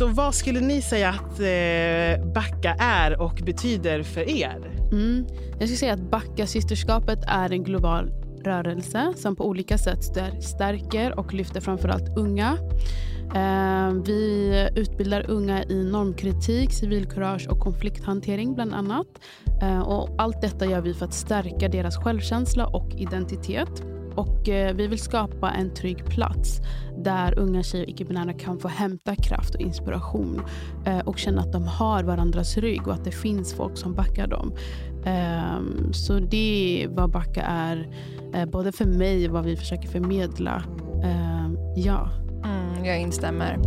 Så vad skulle ni säga att eh, Backa är och betyder för er? Mm. Jag skulle säga att Backa systerskapet är en global rörelse som på olika sätt stärker och lyfter framförallt unga. Eh, vi utbildar unga i normkritik, civilkurage och konflikthantering bland annat. Eh, och allt detta gör vi för att stärka deras självkänsla och identitet. Och eh, vi vill skapa en trygg plats där unga tjejer och icke-binära kan få hämta kraft och inspiration och känna att de har varandras rygg och att det finns folk som backar dem. Ehm, så det är vad Backa är, både för mig och vad vi försöker förmedla. Ehm, ja. Mm, jag instämmer.